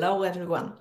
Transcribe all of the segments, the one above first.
Hello, everyone.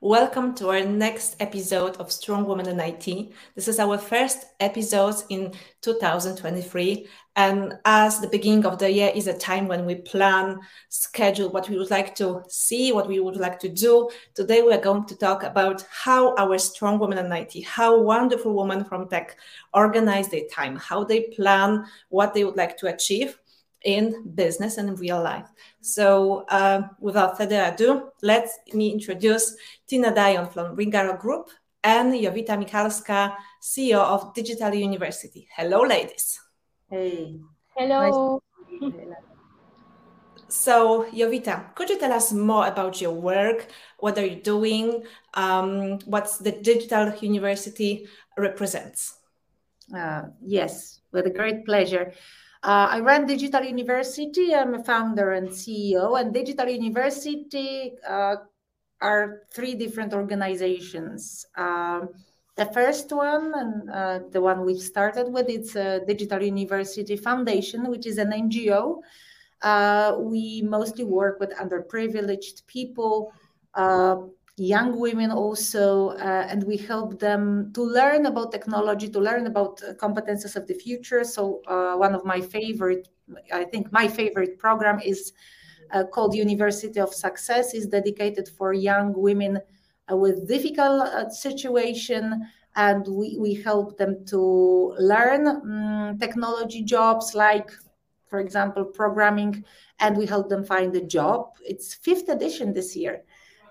Welcome to our next episode of Strong Women in IT. This is our first episode in 2023. And as the beginning of the year is a time when we plan, schedule what we would like to see, what we would like to do, today we are going to talk about how our strong women in IT, how wonderful women from tech organize their time, how they plan what they would like to achieve in business and in real life. So uh, without further ado, let me introduce Tina Dajon from Lingaro Group and Jovita Michalska, CEO of Digital University. Hello, ladies. Hey. Hello. Nice so, Jovita, could you tell us more about your work? What are you doing? Um, what the Digital University represents? Uh, yes, with a great pleasure. Uh, I run Digital University. I'm a founder and CEO, and Digital University uh, are three different organizations. Um, the first one, and uh, the one we started with, it's a Digital University Foundation, which is an NGO. Uh, we mostly work with underprivileged people, uh, young women also, uh, and we help them to learn about technology, to learn about uh, competences of the future. So uh, one of my favorite, I think my favorite program is uh, called University of Success, is dedicated for young women uh, with difficult uh, situation. And we, we help them to learn um, technology jobs like, for example, programming, and we help them find a job. It's fifth edition this year.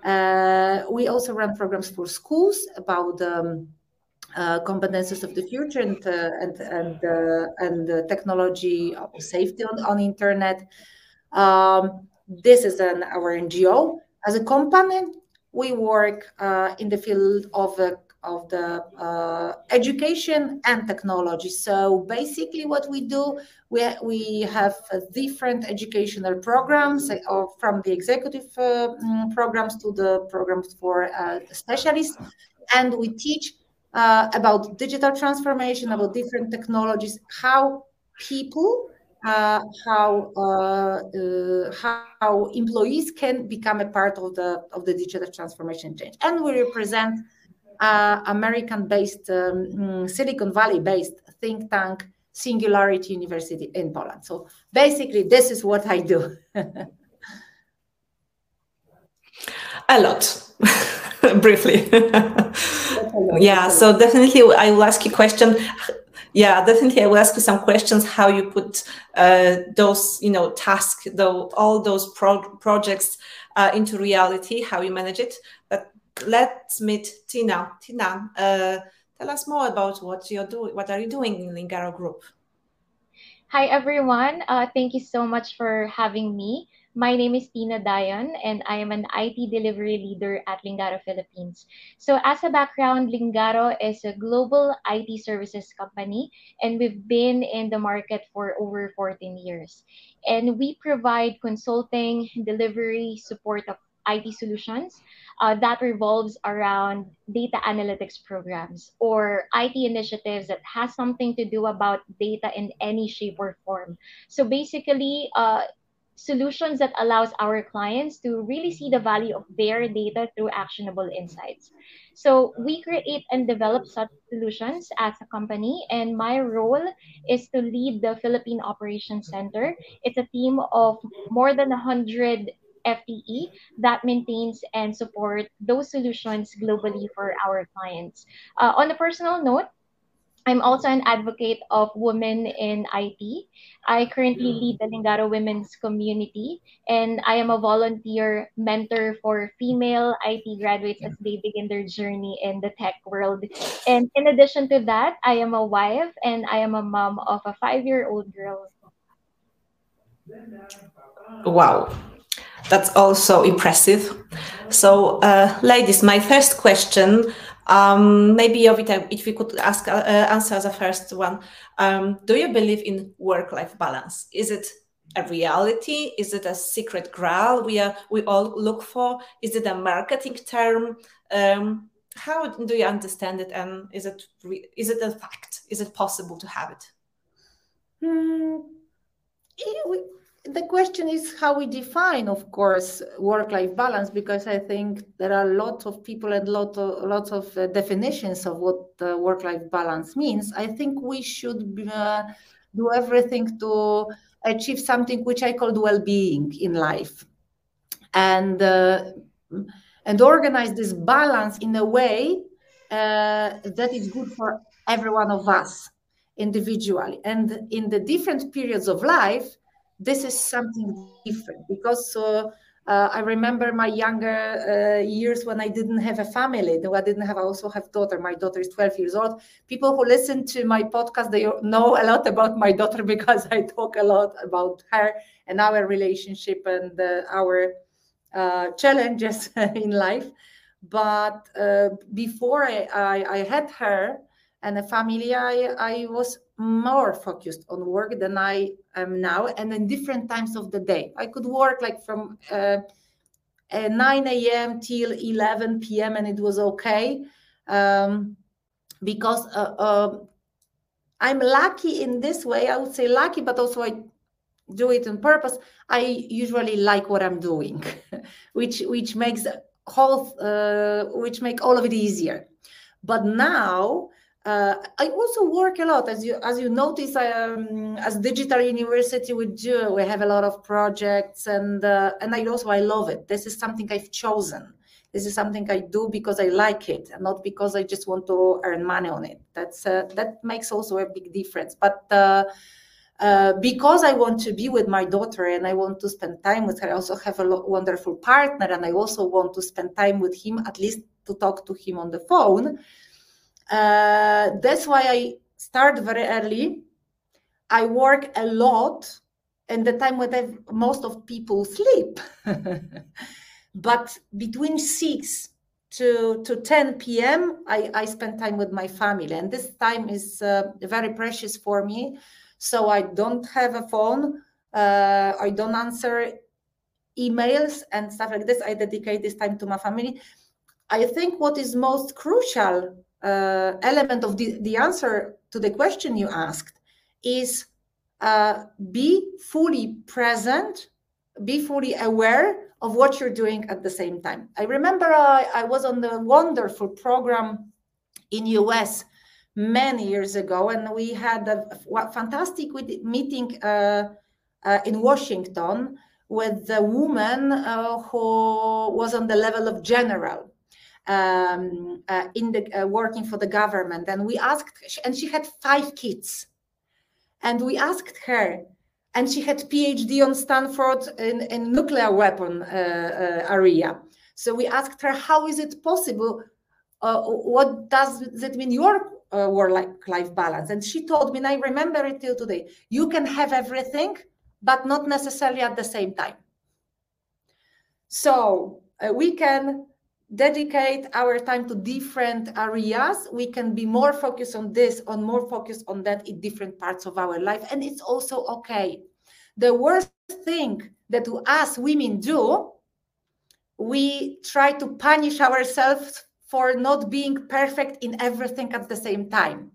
Uh, we also run programs for schools about um, uh, competences of the future and uh, and and uh, and technology safety on, on internet. Um, this is an our NGO. As a company, we work uh, in the field of of the uh, education and technology. So basically, what we do, we, we have uh, different educational programs, uh, from the executive uh, mm, programs to the programs for uh, specialists, and we teach uh, about digital transformation, about different technologies, how people. how how employees can become a part of the of the digital transformation change, and we represent uh, American-based, um, mm, Silicon Valley-based think tank, Singularity University in Poland. So basically, this is what I do. a lot, briefly. yeah, so definitely I will ask you a question. Yeah, definitely I will ask you some questions how you put uh, those, you know, tasks, though all those pro projects uh, into reality, how you manage it. But let's meet Tina. Tina, uh, tell us more about what you're doing. What are you doing in Lingaro Group? Hi everyone. Uh, thank you so much for having me. My name is Tina Dajon, and I am an IT delivery leader at Lingaro Philippines. So, as a background, Lingaro is a global IT services company, and we've been in the market for over 14 years. And we provide consulting, delivery, support of IT solutions uh, that revolves around data analytics programs or IT initiatives that has something to do about data in any shape or form. So basically, uh, solutions that allows our clients to really see the value of their data through actionable insights. So we create and develop such solutions as a company, and my role is to lead the Philippine Operations Center. It's a team of more than 100 FTE that maintains and support those solutions globally for our clients. Uh, on a personal note, I'm also an advocate of women in IT. I currently lead the Lingaro Women's Community, and I am a volunteer mentor for female IT graduates as they begin their journey in the tech world. And in addition to that, I am a wife and I am a mom of a five year old girl. Wow. That's also impressive. So, uh, ladies, my first question, um, maybe Jovita, if we could ask uh, answer the first one. Um, do you believe in work-life balance? Is it a reality? Is it a secret grail we are we all look for? Is it a marketing term? Um, how do you understand it, and is it is it a fact? Is it possible to have it? Mm, we, the question is how we define, of course, work-life balance, because I think there are lots of people and lot of, lots of uh, definitions of what uh, work-life balance means. I think we should uh, do everything to achieve something which I called well-being in life, and uh, and organize this balance in a way uh, that is good for every one of us individually. And in the different periods of life, this is something different because uh, I remember my younger uh, years when I didn't have a family. Though I didn't have, I also have daughter. My daughter is 12 years old. People who listen to my podcast, they know a lot about my daughter because I talk a lot about her and our relationship and uh, our uh, challenges in life. But uh, before I, I, I had her, and a family, I, I was more focused on work than I am now, and in different times of the day. I could work like from uh, uh, 9 a.m. till 11 p.m., and it was okay um, because uh, um, I'm lucky in this way. I would say lucky, but also I do it on purpose. I usually like what I'm doing, which which makes whole uh, which make all of it easier. But now uh, I also work a lot, as you as you notice. Um, as digital university, we do we have a lot of projects, and uh, and I also I love it. This is something I've chosen. This is something I do because I like it, and not because I just want to earn money on it. That's uh, that makes also a big difference. But uh, uh, because I want to be with my daughter and I want to spend time with her, I also have a wonderful partner, and I also want to spend time with him, at least to talk to him on the phone uh, that's why I start very early. I work a lot and the time when most of people sleep. but between 6 to, to 10 p.m., I, I spend time with my family. And this time is uh, very precious for me. So I don't have a phone. Uh, I don't answer emails and stuff like this. I dedicate this time to my family. I think what is most crucial uh, element of the, the answer to the question you asked is uh, be fully present, be fully aware of what you're doing at the same time. I remember I, I was on the wonderful program in US many years ago, and we had a, a fantastic meeting uh, uh, in Washington with a woman uh, who was on the level of general um, uh, in the uh, working for the government, and we asked, and she had five kids, and we asked her, and she had PhD on Stanford in, in nuclear weapon uh, uh area. So we asked her, how is it possible? Uh, what does that mean your uh, work-life balance? And she told me, and I remember it till today. You can have everything, but not necessarily at the same time. So we can dedicate our time to different areas we can be more focused on this on more focused on that in different parts of our life. And it's also okay. The worst thing that us women do we try to punish ourselves for not being perfect in everything at the same time.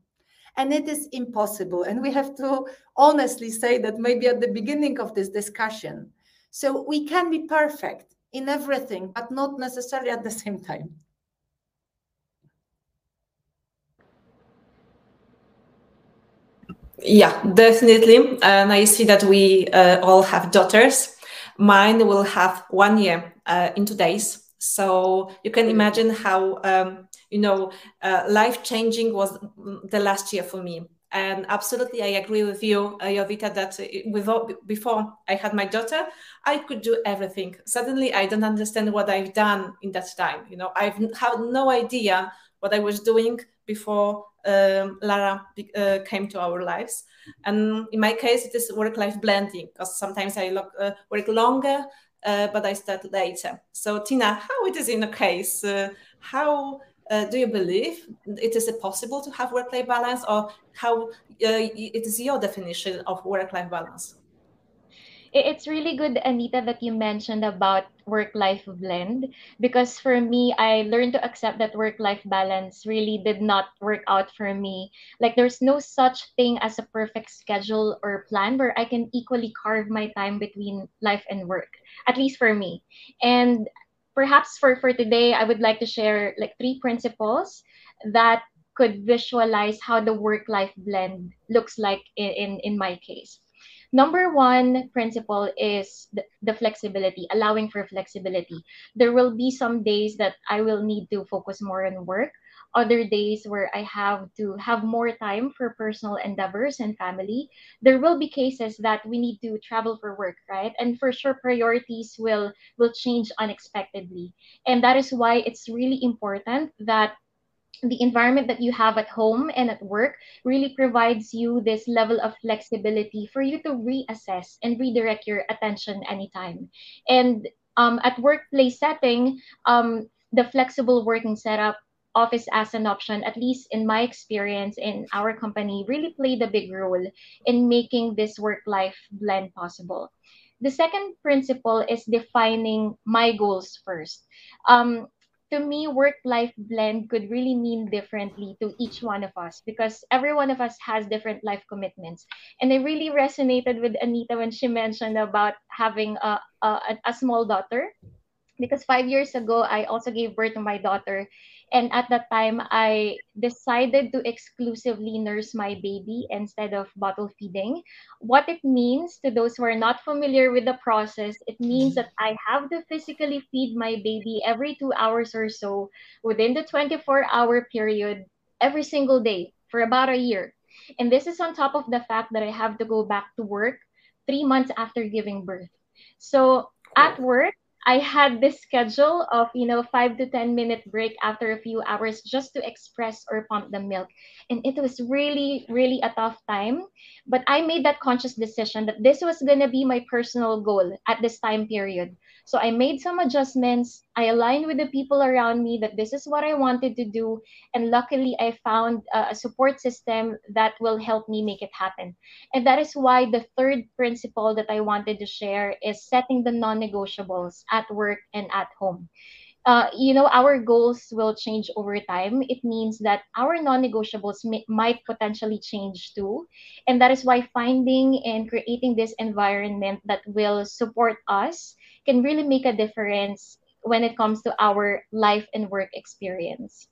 And it is impossible. And we have to honestly say that maybe at the beginning of this discussion. So we can be perfect in everything, but not necessarily at the same time. Yeah, definitely. And I see that we uh, all have daughters. Mine will have one year uh, in two days. So you can imagine how, um, you know, uh, life changing was the last year for me. And absolutely, I agree with you, uh, Jovita, that before I had my daughter, I could do everything. Suddenly, I don't understand what I've done in that time. You know, I've had no idea what I was doing before um, Lara uh, came to our lives. And in my case, it is work-life blending because sometimes I look, uh, work longer, uh, but I start later. So, Tina, how it is in a case? Uh, how uh, do you believe it is possible to have work-life balance, or how uh, it is your definition of work-life balance? it's really good, Anita, that you mentioned about work life blend because for me, I learned to accept that work life balance really did not work out for me. Like, there's no such thing as a perfect schedule or plan where I can equally carve my time between life and work, at least for me. And perhaps for, for today, I would like to share like three principles that could visualize how the work life blend looks like in, in, in my case. Number one principle is the, the, flexibility allowing for flexibility. There will be some days that i will need to focus more on work other days where i have to have more time for personal endeavors and family there will be cases that we need to travel for work right and for sure priorities will will change unexpectedly and that is why it's really important that the environment that you have at home and at work really provides you this level of flexibility for you to reassess and redirect your attention anytime. And um, at workplace setting, um, the flexible working setup office as an option, at least in my experience in our company, really played a big role in making this work life blend possible. The second principle is defining my goals first. Um, to me, work life blend could really mean differently to each one of us because every one of us has different life commitments. And I really resonated with Anita when she mentioned about having a, a, a small daughter because five years ago, I also gave birth to my daughter. And at that time, I decided to exclusively nurse my baby instead of bottle feeding. What it means to those who are not familiar with the process, it means that I have to physically feed my baby every two hours or so within the 24 hour period every single day for about a year. And this is on top of the fact that I have to go back to work three months after giving birth. So at work, I had this schedule of, you know, five to 10 minute break after a few hours just to express or pump the milk. And it was really, really a tough time. But I made that conscious decision that this was going to be my personal goal at this time period. So I made some adjustments. I aligned with the people around me that this is what I wanted to do. And luckily, I found a support system that will help me make it happen. And that is why the third principle that I wanted to share is setting the non negotiables at work and at home. Uh, you know, our goals will change over time. It means that our non negotiables might potentially change too. And that is why finding and creating this environment that will support us can really make a difference when it comes to our life and work experience.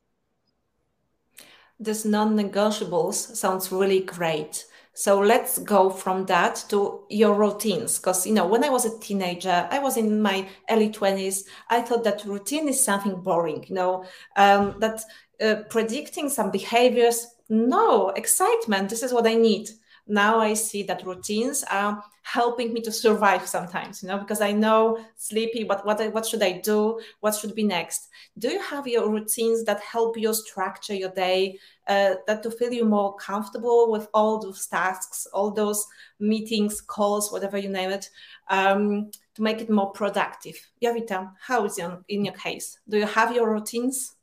This non negotiables sounds really great. So let's go from that to your routines. Because, you know, when I was a teenager, I was in my early 20s, I thought that routine is something boring, you know, um, that uh, predicting some behaviors, no, excitement, this is what I need now I see that routines are helping me to survive sometimes, you know, because I know sleepy, but what, what should I do? What should be next? Do you have your routines that help you structure your day, uh, that to feel you more comfortable with all those tasks, all those meetings, calls, whatever you name it, um, to make it more productive? Jovita, how is it in your case? Do you have your routines?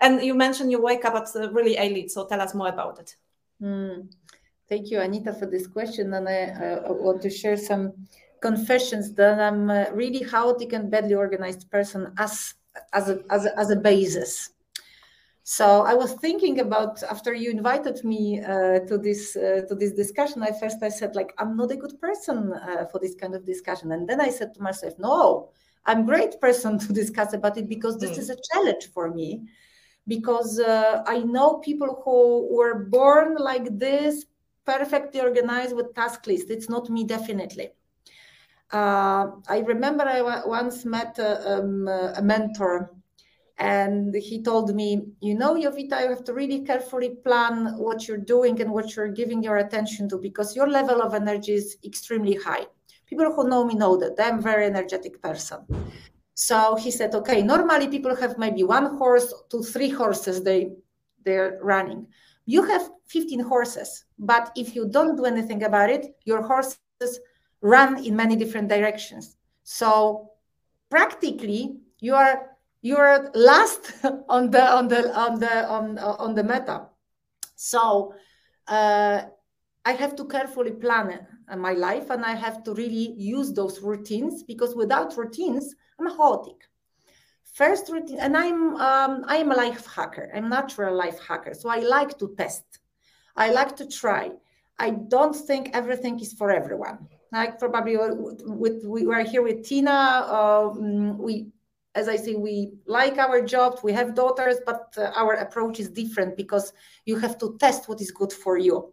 And you mentioned you wake up at really early, so tell us more about it. Mm. Thank you, Anita, for this question. And I, want to share some confessions that I'm a really chaotic and badly organized person as, as, a, as, a, as a basis. So I was thinking about after you invited me uh, to this uh, to this discussion. I first I said like I'm not a good person uh, for this kind of discussion, and then I said to myself, no, I'm great person to discuss about it because this mm. is a challenge for me. Because uh, I know people who were born like this, perfectly organized with task list. It's not me, definitely. Uh, I remember I w- once met a, um, a, mentor and he told me, you know, Jovita, you have to really carefully plan what you're doing and what you're giving your attention to because your level of energy is extremely high. People who know me know that I'm a very energetic person. So he said, okay, normally people have maybe one horse to three horses they they're running. You have 15 horses, but if you don't do anything about it, your horses run in many different directions. So practically, you are you are last on the on the on the on on the meta. So uh, I have to carefully plan uh, my life and I have to really use those routines because without routines, I'm a chaotic. First routine, and I'm um, I am a life hacker. I'm natural life hacker, so I like to test. I like to try. I don't think everything is for everyone. Like probably with we were here with Tina. Um, we, as I say, we like our jobs. We have daughters, but uh, our approach is different because you have to test what is good for you.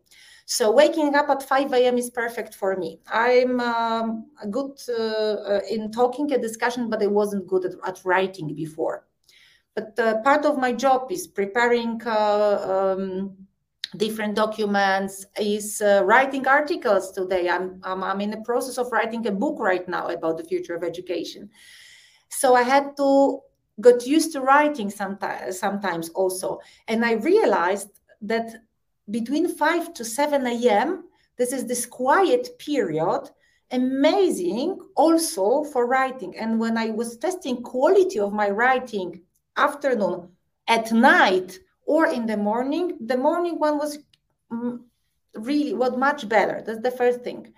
So waking up at 5 a.m. is perfect for me. I'm um, good uh, uh, in talking a discussion, but I wasn't good at, at writing before. But uh, part of my job is preparing uh, um, different documents, is uh, writing articles today. I'm, I'm, I'm in the process of writing a book right now about the future of education. So I had to got used to writing sometimes, sometimes also. And I realized that between 5 to 7 a.m. This is this quiet period, amazing also for writing. And when I was testing quality of my writing afternoon, at night, or in the morning, the morning one was mm, really was much better. That's the first thing.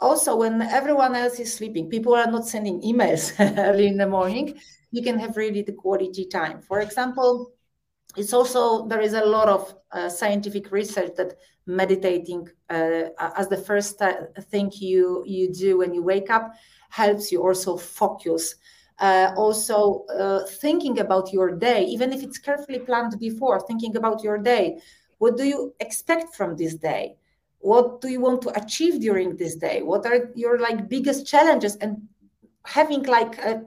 Also, when everyone else is sleeping, people are not sending emails early in the morning. You can have really the quality time. For example, it's also there is a lot of uh, scientific research that meditating uh, as the first thing you you do when you wake up helps you also focus. Uh, also uh, thinking about your day even if it's carefully planned before thinking about your day. What do you expect from this day? What do you want to achieve during this day? What are your like biggest challenges? And having like a,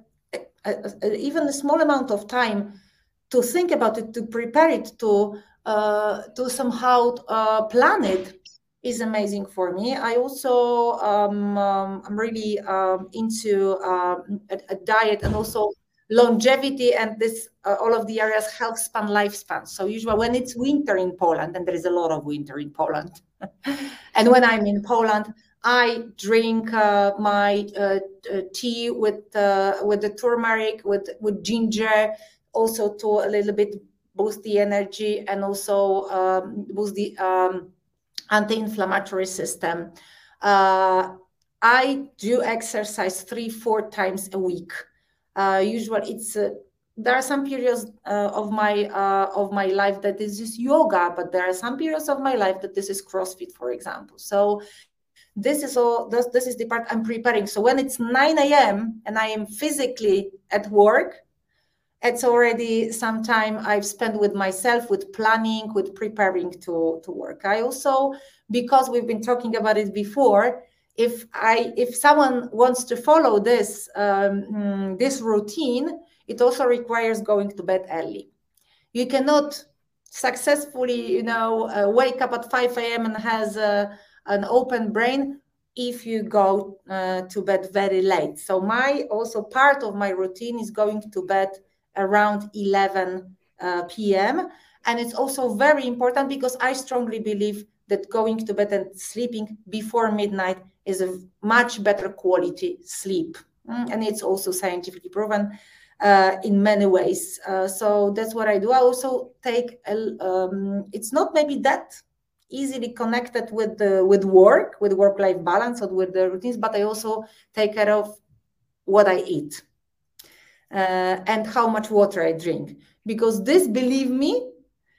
a, a, even a small amount of time to think about it, to prepare it, to uh, to somehow uh, plan it is amazing for me. I also um, um, I'm really um, into um, a, a, diet and also longevity and this uh, all of the areas health span lifespan. So usually when it's winter in Poland, and there is a lot of winter in Poland, and when I'm in Poland. I drink uh, my uh, tea with uh, with the turmeric, with with ginger, also to a little bit boost the energy and also um, boost the um, anti-inflammatory system. Uh, I do exercise three, four times a week. Uh, usually, it's uh, there are some periods uh, of my uh, of my life that this is yoga, but there are some periods of my life that this is CrossFit, for example. So this is all this, this is the part I'm preparing. So when it's 9 a.m. and I am physically at work, it's already some time I've spent with myself, with planning, with preparing to, to work. I also, because we've been talking about it before, if I if someone wants to follow this um, mm, this routine, it also requires going to bed early. You cannot successfully, you know, uh, wake up at 5 a.m. and has a, an open brain if you go uh, to bed very late. So my also part of my routine is going to bed around 11 uh, p.m. And it's also very important because I strongly believe that going to bed and sleeping before midnight is a much better quality sleep. Mm, and it's also scientifically proven uh, in many ways. Uh, so that's what I do. I also take, a, um, it's not maybe that easily connected with the with work, with work-life balance or with the routines, but I also take care of what I eat uh, and how much water I drink. Because this, believe me,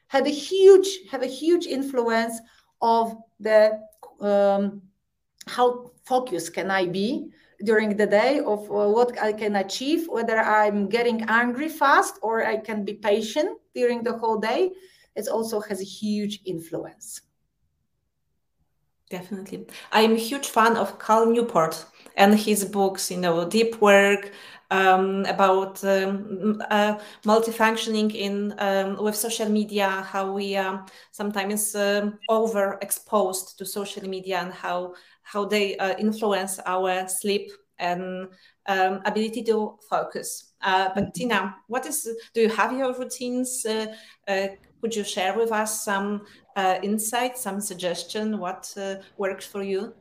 had a huge have a huge influence of the um, how focused can I be during the day of uh, what I can achieve, whether I'm getting angry fast or I can be patient during the whole day. It also has a huge influence. Definitely. I'm a huge fan of Cal Newport and his books, you know, Deep Work, um, about um, uh, multifunctioning in um, with social media, how we are sometimes um, overexposed to social media and how how they uh, influence our sleep and um, ability to focus. Uh, but mm-hmm. Tina, what is? Do you have your routines? Uh, uh, could you share with us some uh, insights, some suggestion? What works for you?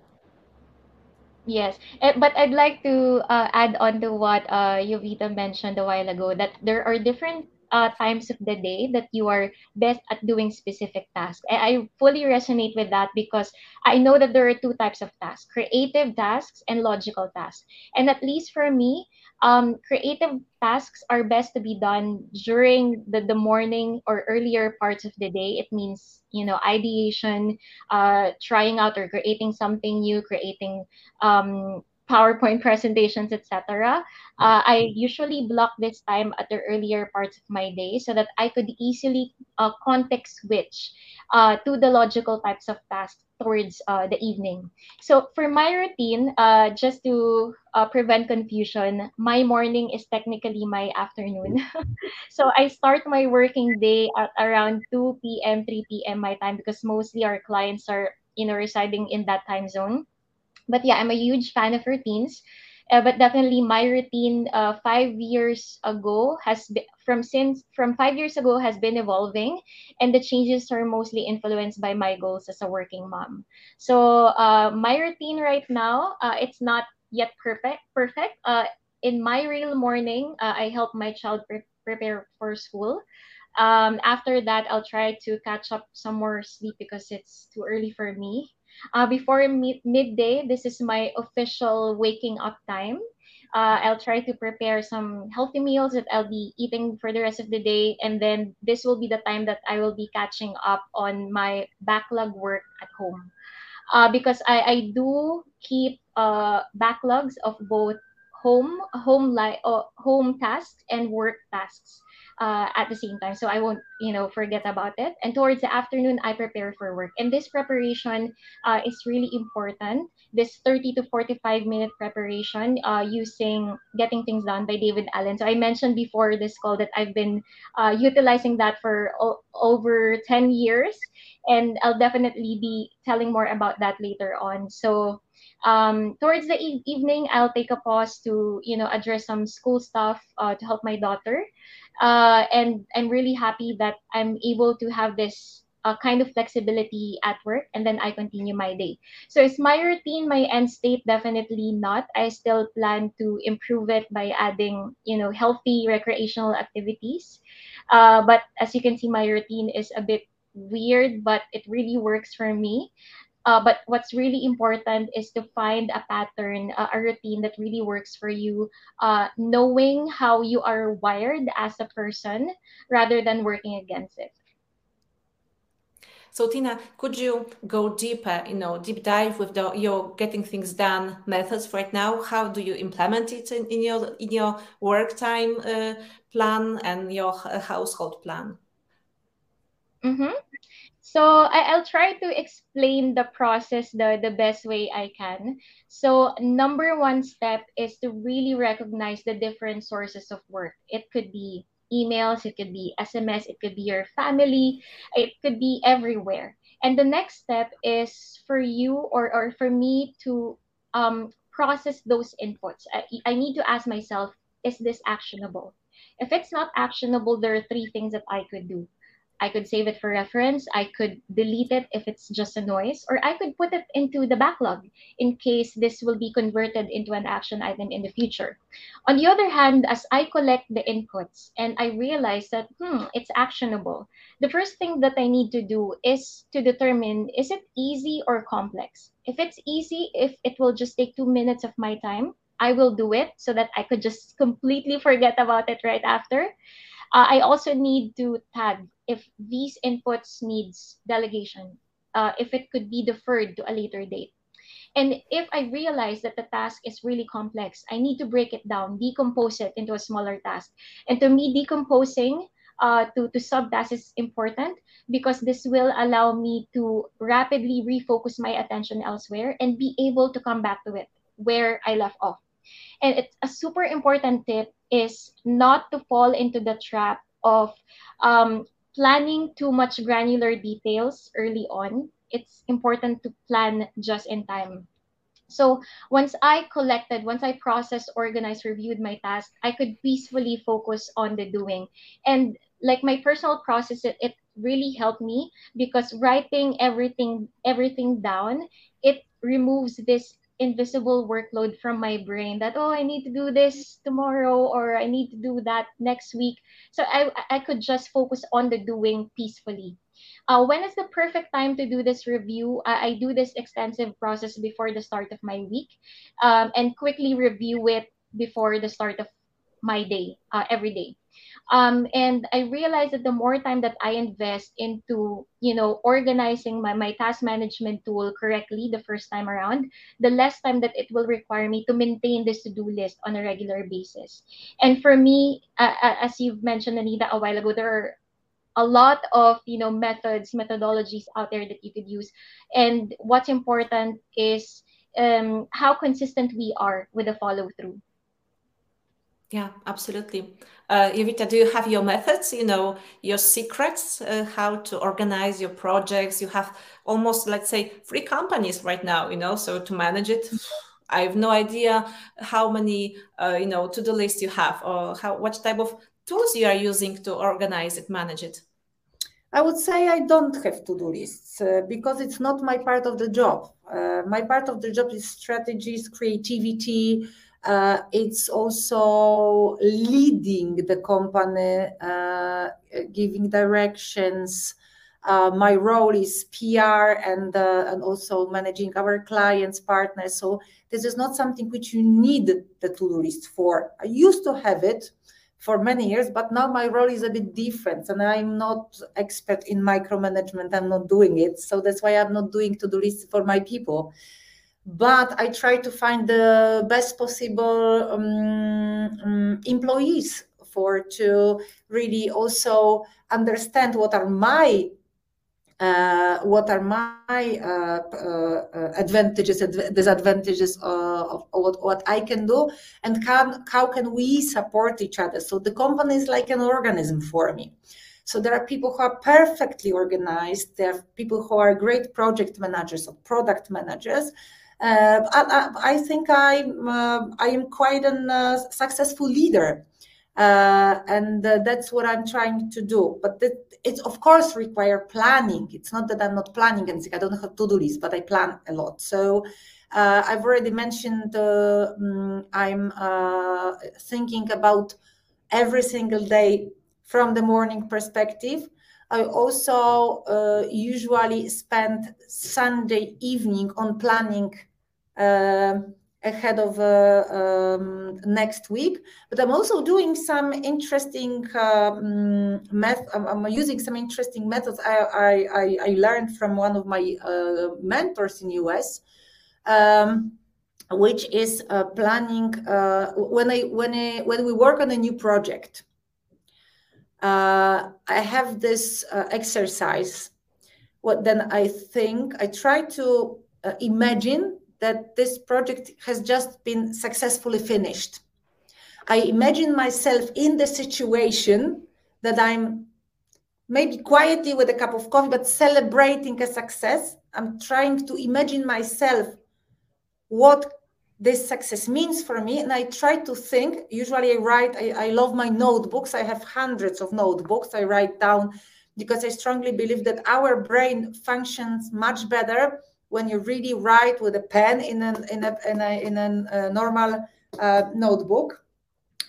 Yes, eh, but I'd like to uh, add on to what uh, Jovita mentioned a while ago that there are different uh, times of the day that you are best at doing specific tasks. I fully resonate with that because I know that there are two types of tasks creative tasks and logical tasks. And at least for me, um, creative tasks are best to be done during the, the morning or earlier parts of the day. It means, you know, ideation, uh, trying out or creating something new, creating um, PowerPoint presentations, etc. Uh, I usually block this time at the earlier parts of my day so that I could easily uh, context switch uh, to the logical types of tasks towards uh, the evening. So for my routine, uh, just to uh, prevent confusion, my morning is technically my afternoon. so I start my working day at around 2 p.m., 3 p.m. my time because mostly our clients are you know residing in that time zone but yeah, I'm a huge fan of routines. Uh, but definitely my routine uh, five years ago has been from since from five years ago has been evolving and the changes are mostly influenced by my goals as a working mom. So uh, my routine right now uh, it's not yet perfect perfect. Uh, in my real morning uh, i help my child pre- prepare for school um, after that i'll try to catch up some more sleep because it's too early for me uh, before mid- midday, this is my official waking up time. Uh, I'll try to prepare some healthy meals that I'll be eating for the rest of the day. And then this will be the time that I will be catching up on my backlog work at home. Uh, because I, I do keep uh, backlogs of both home home li- uh, home tasks and work tasks uh, at the same time. So i won't you know forget about it. And towards the afternoon i prepare for work. And this preparation uh, is really important. This 30 to 45 minute preparation uh, using getting things done by david allen. So i mentioned before this call that i've been uh, utilizing that for o- over 10 years. And i'll definitely be telling more about that later on. So um, towards the e- evening i'll take a pause to you know address some school stuff uh, to help my daughter uh, and I'm really happy that I'm able to have this uh, kind of flexibility at work and then I continue my day. So is my routine my end state? Definitely not. I still plan to improve it by adding, you know, healthy recreational activities. Uh, but as you can see, my routine is a bit weird, but it really works for me. Uh, but what's really important is to find a pattern, uh, a routine that really works for you, uh, knowing how you are wired as a person rather than working against it. So Tina, could you go deeper, you know, deep dive with the, your getting things done methods right now? How do you implement it in, in your in your work time uh, plan and your household plan? Mm-hmm. So I, will try to explain the process the, the best way I can. So number one step is to really recognize the different sources of work. It could be emails, it could be SMS, it could be your family, it could be everywhere. And the next step is for you or, or for me to um, process those inputs. I, I need to ask myself, is this actionable? If it's not actionable, there are three things that I could do. I could save it for reference. I could delete it if it's just a noise, or I could put it into the backlog in case this will be converted into an action item in the future. On the other hand, as I collect the inputs and I realize that, hmm, it's actionable, the first thing that I need to do is to determine is it easy or complex? If it's easy, if it will just take two minutes of my time, I will do it so that I could just completely forget about it right after. Uh, I also need to tag if these inputs needs delegation, uh, if it could be deferred to a later date. And if I realize that the task is really complex, I need to break it down, decompose it into a smaller task. And to me, decomposing uh, to, to subtasks is important because this will allow me to rapidly refocus my attention elsewhere and be able to come back to it where I left off. And it's a super important tip is not to fall into the trap of um, planning too much granular details early on. It's important to plan just in time. So once I collected, once I processed, organized, reviewed my task, I could peacefully focus on the doing. And like my personal process, it, it really helped me because writing everything everything down, it removes this invisible workload from my brain that oh i need to do this tomorrow or i need to do that next week. So i i could just focus on the doing peacefully. Uh, when is the perfect time to do this review? I, I do this extensive process before the start of my week um, and quickly review it before the start of my day uh, every day um, and i realized that the more time that i invest into you know organizing my, my task management tool correctly the first time around the less time that it will require me to maintain this to-do list on a regular basis. And for me uh, as you've mentioned anita a while ago there are a lot of you know methods methodologies out there that you could use. And what's important is um, how consistent we are with the follow through yeah, absolutely. Uh, Jovita, do you have your methods, you know, your secrets, uh, how to organize your projects? You have almost, let's say, three companies right now, you know, so to manage it, I have no idea how many, uh, you know, to-do lists you have or how, what type of tools you are using to organize it, manage it. I would say I don't have to-do lists uh, because it's not my part of the job. Uh, my part of the job is strategies, creativity, it's also leading the company, uh, giving directions. Uh, my role is PR and uh, and also managing our clients, partners. So this is not something which you need the to-do list for. I used to have it for many years, but now my role is a bit different, and I'm not expert in micromanagement. I'm not doing it, so that's why I'm not doing to-do lists for my people but I try to find the best possible um, um, employees for to really also understand what are my uh, what are my uh, uh, advantages and disadvantages of what, what I can do and can, how can we support each other. So the company is like an organism for me. So there are people who are perfectly organized. There are people who are great project managers or product managers. uh, I, I, think I'm uh, I am quite a uh, successful leader, and that's what I'm trying to do. But it of course require planning. It's not that I'm not planning anything. I don't have to do list, but I plan a lot. So. Uh, I've already mentioned uh, um, I'm uh, thinking about every single day from the morning perspective. I also usually spend Sunday evening on planning uh, ahead of uh, um, next week. But I'm also doing some interesting um, meth. I'm, I'm, using some interesting methods I, I, I learned from one of my uh, mentors in US. Um, which is uh, planning uh, when I when I when we work on a new project. Uh, I have this exercise. What then I think I try to imagine that this project has just been successfully finished. I imagine myself in the situation that I'm maybe quietly with a cup of coffee, but celebrating a success. I'm trying to imagine myself what this success means for me. And I try to think, usually I write, I, I love my notebooks. I have hundreds of notebooks. I write down because I strongly believe that our brain functions much better when you really write with a pen in a in a in a, in a uh, normal uh, notebook,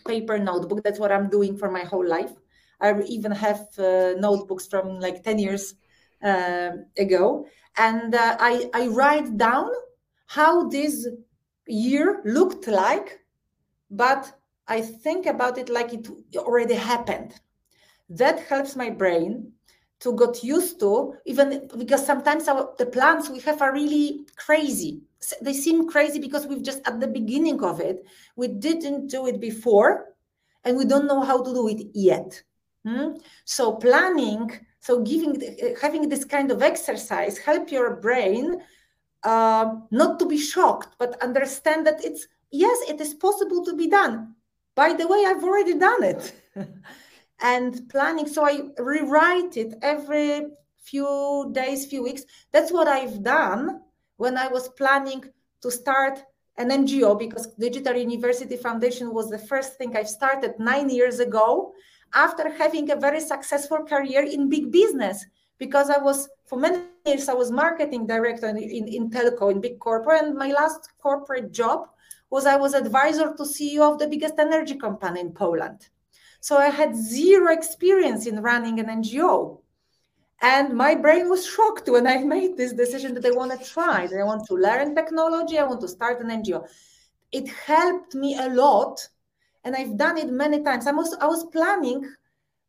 paper notebook. That's what I'm doing for my whole life. I even have uh, notebooks from like ten years uh, ago, and uh, I I write down how this year looked like, but I think about it like it already happened. That helps my brain to get used to even because sometimes our, the plans we have are really crazy. They seem crazy because we've just at the beginning of it we didn't do it before and we don't know how to do it yet. Hmm? so planning so giving having this kind of exercise help your brain uh, not to be shocked but understand that it's yes it is possible to be done. By the way i've already done it and planning. So I rewrite it every few days, few weeks. That's what I've done when I was planning to start an NGO because Digital University Foundation was the first thing I've started nine years ago after having a very successful career in big business because I was for many years I was marketing director in, in, in telco in big corporate, and my last corporate job was I was advisor to CEO of the biggest energy company in Poland. So I had zero experience in running an NGO. And my brain was shocked when I made this decision that I want to try, that I want to learn technology, I want to start an NGO. It helped me a lot. And I've done it many times. I was, I was planning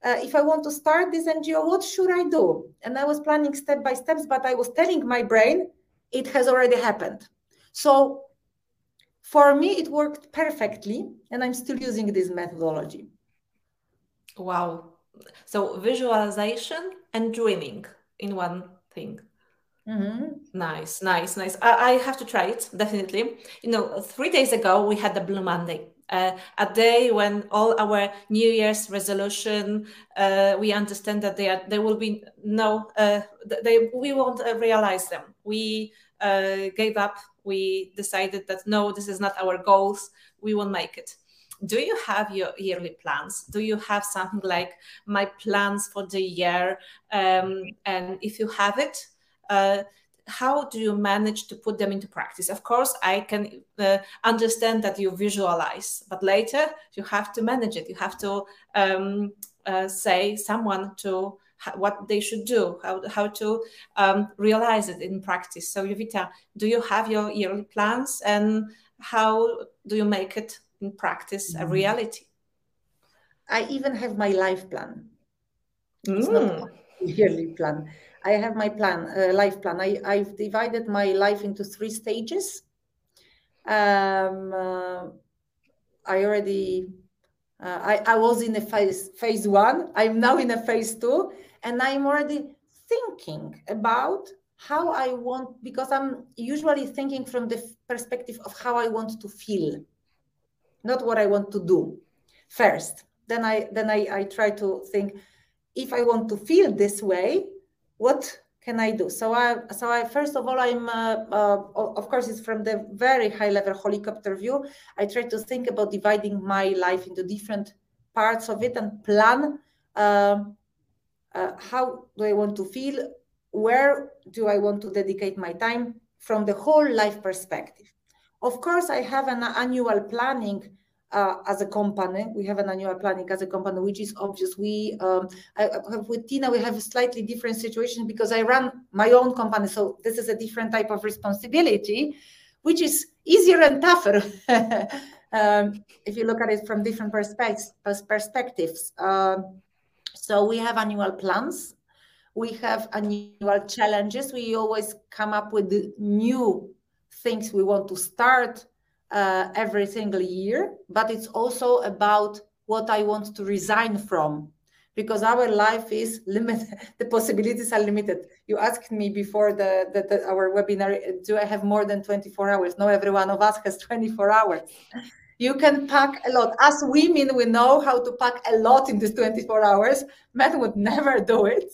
uh, if I want to start this NGO, what should I do? And I was planning step by steps, but I was telling my brain it has already happened. So for me, it worked perfectly, and I'm still using this methodology. Wow. So visualization and dreaming in one thing. Mm-hmm. Nice, nice, nice. I, I, have to try it definitely. You know, three days ago we had the Blue Monday, uh, a day when all our New Year's resolution uh, we understand that they are there will be no uh, they we won't uh, realize them. We uh, gave up. We decided that no, this is not our goals. We won't make it do you have your yearly plans? Do you have something like my plans for the year um, and if you have it uh, how do you manage to put them into practice? Of course i can uh, understand that you visualize but later you have to manage it. You have to um, uh, say someone to what they should do how, how to um, realize it in practice. So Jovita, do you have your yearly plans and how do you make it in practice mm. a reality. I even have my life plan. It's not mm. a yearly plan. I have my plan, uh, life plan. I, I've divided my life into three stages. Um, uh, I already, uh, I, I was in a phase phase one. I'm now in a phase two, and I'm already thinking about how I want because I'm usually thinking from the perspective of how I want to feel not what I want to do first. Then I then I, I try to think if I want to feel this way, what can I do? So I so I first of all I'm uh, uh, of course it's from the very high level helicopter view. I try to think about dividing my life into different parts of it and plan uh, uh how do I want to feel, where do I want to dedicate my time from the whole life perspective. Of course, I have an annual planning uh, as a company. We have an annual planning as a company, which is obvious. We um, I, with Tina, we have a slightly different situation because I run my own company, so this is a different type of responsibility, which is easier and tougher um, if you look at it from different perspectives. perspectives. Um, so we have annual plans. We have annual challenges. We always come up with new things we want to start uh, every single year, but it's also about what I want to resign from. Because our life is limited the possibilities are limited. You asked me before the, the, the, our webinar do i have more than 24 hours? No every one of us has 24 hours. You can pack a lot. As women we know how to pack a lot in these 24 hours. Men would never do it.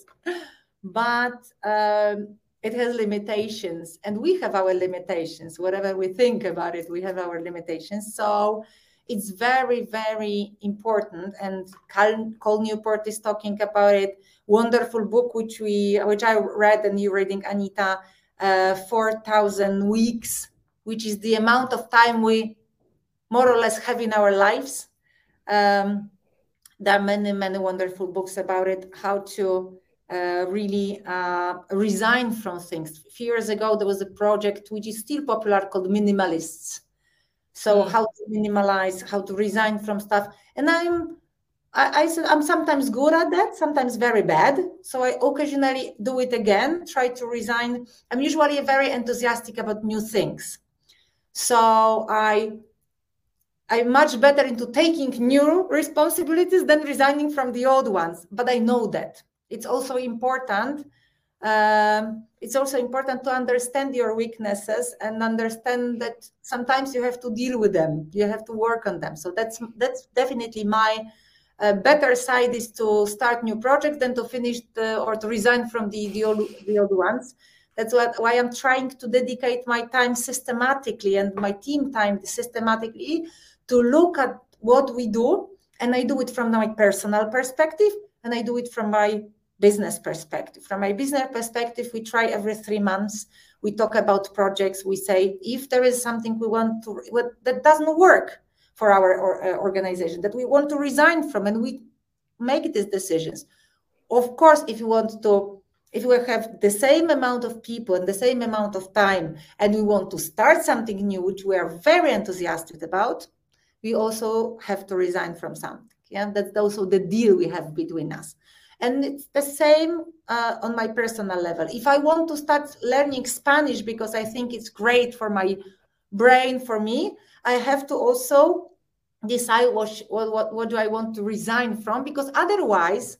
But um, it has limitations and we have our limitations. Whatever we think about it we have our limitations. So it's very very important and Cal, newport is talking about it. Wonderful book which we which i read and you're reading anita uh, 4000 weeks which is the amount of time we more or less have in our lives. Um, there are many many wonderful books about it how to uh, really uh, resign from things. A few years ago, there was a project which is still popular called minimalists. So mm. how to minimalize, how to resign from stuff, and I'm I, I I'm sometimes good at that, sometimes very bad. So I occasionally do it again, try to resign. I'm usually very enthusiastic about new things. So I I'm much better into taking new responsibilities than resigning from the old ones. But I know that it's also important um, it's also important to understand your weaknesses and understand that sometimes you have to deal with them. You have to work on them. So that's that's definitely my uh, better side is to start new projects than to finish the, or to resign from the the old, the old ones. That's what, why i'm trying to dedicate my time systematically and my team time systematically to look at what we do and i do it from my personal perspective and i do it from my business perspective. From a business perspective, we try every three months. We talk about projects. We say if there is something we want to that doesn't work for our uh, organization that we want to resign from, and we make these decisions. Of course, if you want to if we have the same amount of people and the same amount of time and we want to start something new which we are very enthusiastic about we also have to resign from something yeah that's also the deal we have between us and it's the same uh, on my personal level if i want to start learning spanish because i think it's great for my brain for me i have to also decide what, what, what do i want to resign from because otherwise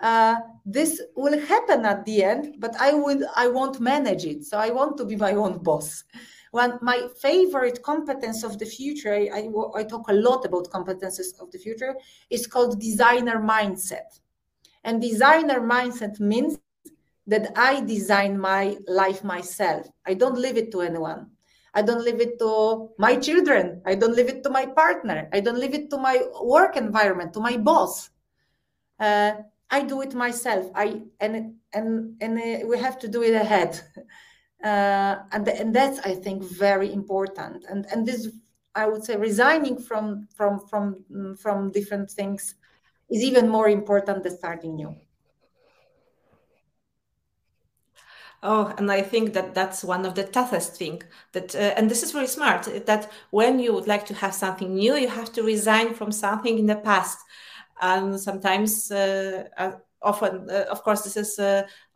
uh, this will happen at the end, but I would I won't manage it. So I want to be my own boss. One my favorite competence of the future, I, I, I talk a lot about competences of the future, is called designer mindset. And designer mindset means that I design my life myself. I don't leave it to anyone. I don't leave it to my children. I don't leave it to my partner. I don't leave it to my work environment, to my boss. Uh, I do it myself. I and and and uh, we have to do it ahead, uh, and and that's I think very important. And and this I would say resigning from from from from different things is even more important than starting new. Oh, and I think that that's one of the toughest thing that, uh, and this is very smart, that when you would like to have something new, you have to resign from something in the past and sometimes uh, uh, often uh, of course this is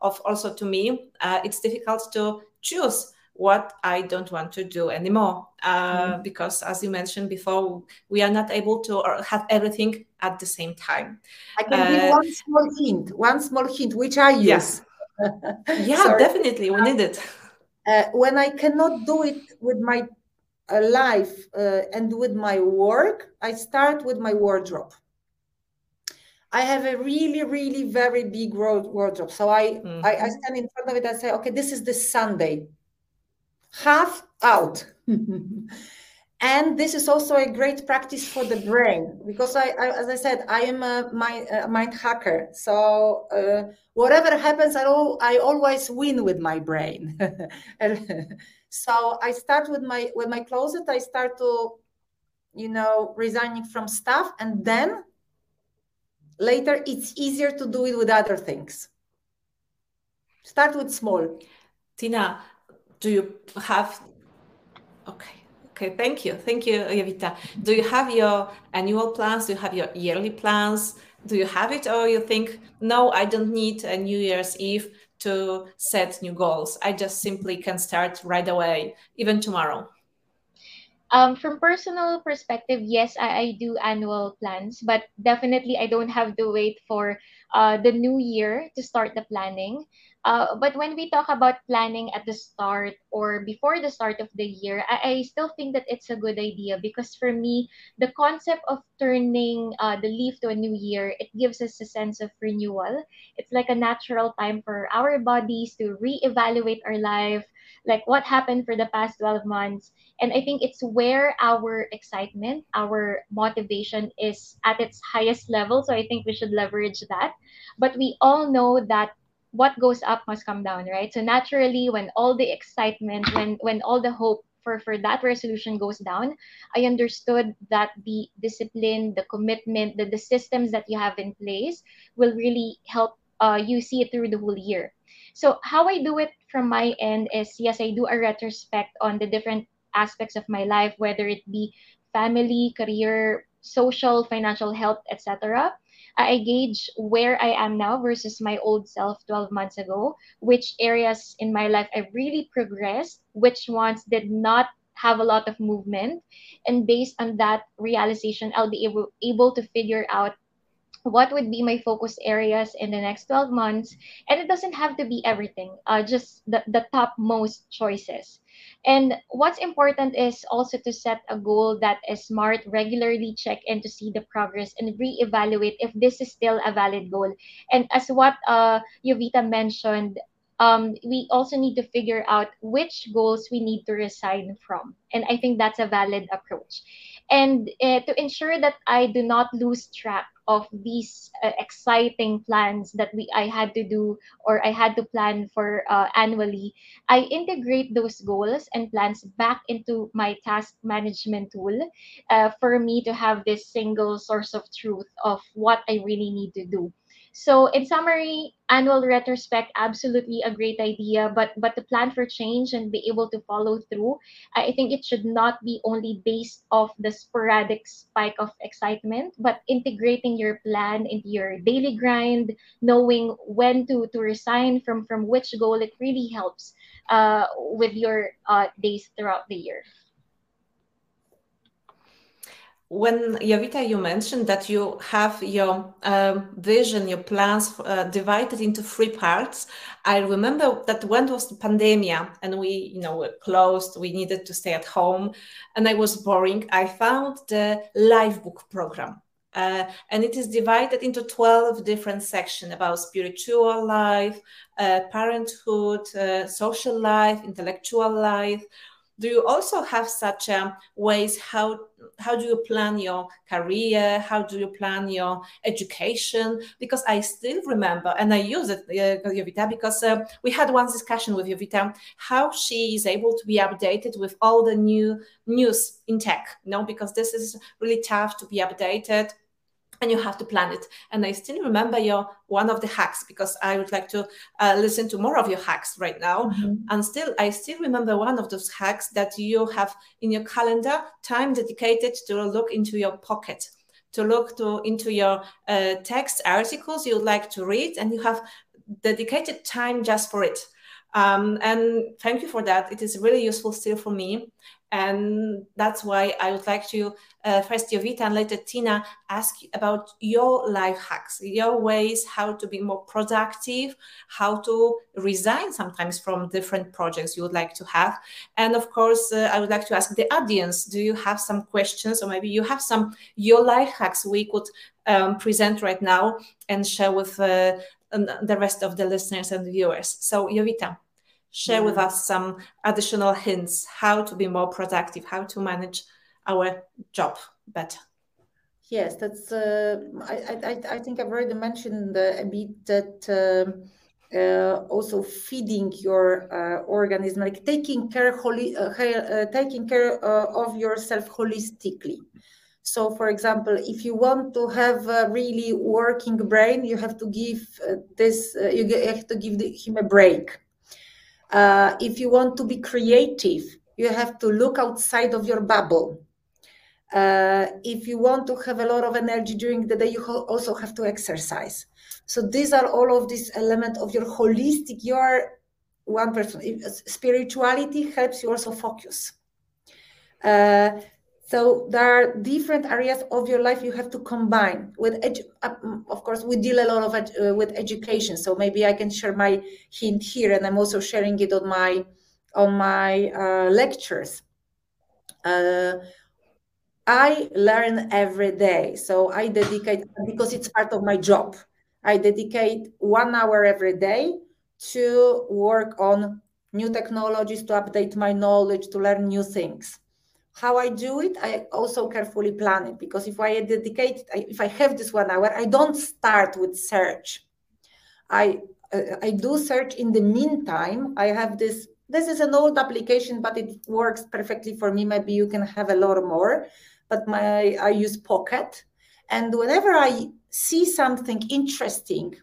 of also to me it's difficult to choose what I don't want to do anymore. Uh, mm. Because, as you mentioned before, we are not able to have everything at the same time. I can uh, give one small hint, one small hint, which I use. Yes. yeah, definitely. We need it. Uh, when I cannot do it with my life and with my work, I start with my wardrobe. I have a really, really very big wardrobe. So I, mm-hmm. I, I, stand in front of it and say, okay, this is the Sunday, half out. and this is also a great practice for the brain because I, I as I said, I am a mind, a mind hacker. So uh, whatever happens, I, all, I always win with my brain. so I start with my with my closet. I start to, you know, resigning from stuff, and then later it's easier to do it with other things start with small tina do you have okay okay thank you thank you Jovita. do you have your annual plans do you have your yearly plans do you have it or you think no i don't need a new year's eve to set new goals i just simply can start right away even tomorrow um, from personal perspective, yes, I, I do annual plans, but definitely I don't have to wait for uh, the new year to start the planning. Uh, but when we talk about planning at the start or before the start of the year, I, I still think that it's a good idea because for me, the concept of turning uh, the leaf to a new year, it gives us a sense of renewal. It's like a natural time for our bodies to reevaluate our life, like what happened for the past 12 months. And I think it's where our excitement, our motivation is at its highest level. So I think we should leverage that. But we all know that what goes up must come down, right? So naturally, when all the excitement, when when all the hope for, for that resolution goes down, I understood that the discipline, the commitment, the, the systems that you have in place will really help uh, you see it through the whole year. So how I do it from my end is yes, I do a retrospect on the different aspects of my life, whether it be family, career, social, financial health, etc. I gauge where I am now versus my old self 12 months ago, which areas in my life I really progressed, which ones did not have a lot of movement. And based on that realization, I'll be able, able to figure out what would be my focus areas in the next 12 months and it doesn't have to be everything uh, just the, the top most choices. And what's important is also to set a goal that is smart regularly check in to see the progress and reevaluate if this is still a valid goal. And as what uh, Jovita mentioned um, we also need to figure out which goals we need to resign from. And i think that's a valid approach And uh, to ensure that I do not lose track of these uh, exciting plans that we I had to do or I had to plan for uh, annually, I integrate those goals and plans back into my task management tool uh, for me to have this single source of truth of what I really need to do. So in summary, annual retrospect absolutely a great idea, but but to plan for change and be able to follow through, I think it should not be only based off the sporadic spike of excitement, but integrating your plan into your daily grind, knowing when to to resign from from which goal, it really helps uh, with your uh, days throughout the year when Jovita, you mentioned that you have your um, vision, your plans uh, divided into three parts. I remember that when was the pandemic and we, you know, were closed, we needed to stay at home, and I was boring. I found the Lifebook program. Uh, and it is divided into 12 different sections about spiritual life, uh, parenthood, uh, social life, intellectual life, do you also have such um, ways? How how do you plan your career? How do you plan your education? Because i still remember and i use it uh, Jovita, because uh, we had one discussion with Jovita how she is able to be updated with all the new news in tech you know because this is really tough to be updated and you have to plan it. And I still remember your one of the hacks because I would like to uh, listen to more of your hacks right now. Mm-hmm. And still, I still remember one of those hacks that you have in your calendar time dedicated to look into your pocket, to look to into your uh, text articles you like to read, and you have dedicated time just for it. Um, and thank you for that. It is really useful still for me. And that's why I would like to uh, first Jovita and later Tina ask about your life hacks, your ways how to be more productive, how to resign sometimes from different projects you would like to have. And of course, uh, I would like to ask the audience, do you have some questions or maybe you have some your life hacks we could um, present right now and share with uh, the rest of the listeners and viewers. So Jovita share with us some additional hints how to be more productive, how to manage our job better. Yes, that's. Uh, I, I I think I've already mentioned a bit that. Um, uh, also feeding your uh, organism, like taking care, holi- uh, uh taking care uh, of yourself holistically. So, for example, if you want to have a really working brain, you have to give uh, this. you have to give the, him a break. Uh, if you want to be creative, you have to look outside of your bubble. Uh, if you want to have a lot of energy during the day, you also have to exercise. So these are all of these elements of your holistic. You are one person. Spirituality helps you also focus. Uh, so there are different areas of your life you have to combine with, uh, mm, of course, we deal a lot of uh, with education. So maybe I can share my hint here, and I'm also sharing it on my on my uh, lectures. Uh, I learn every day, so I dedicate because it's part of my job. I dedicate one hour every day to work on new technologies, to update my knowledge, to learn new things how I do it, I also carefully plan it because if I dedicate, if I have this one hour, I don't start with search. I uh, I do search in the meantime. I have this. This is an old application, but it works perfectly for me. Maybe you can have a lot more, but my I use Pocket, and whenever I see something interesting,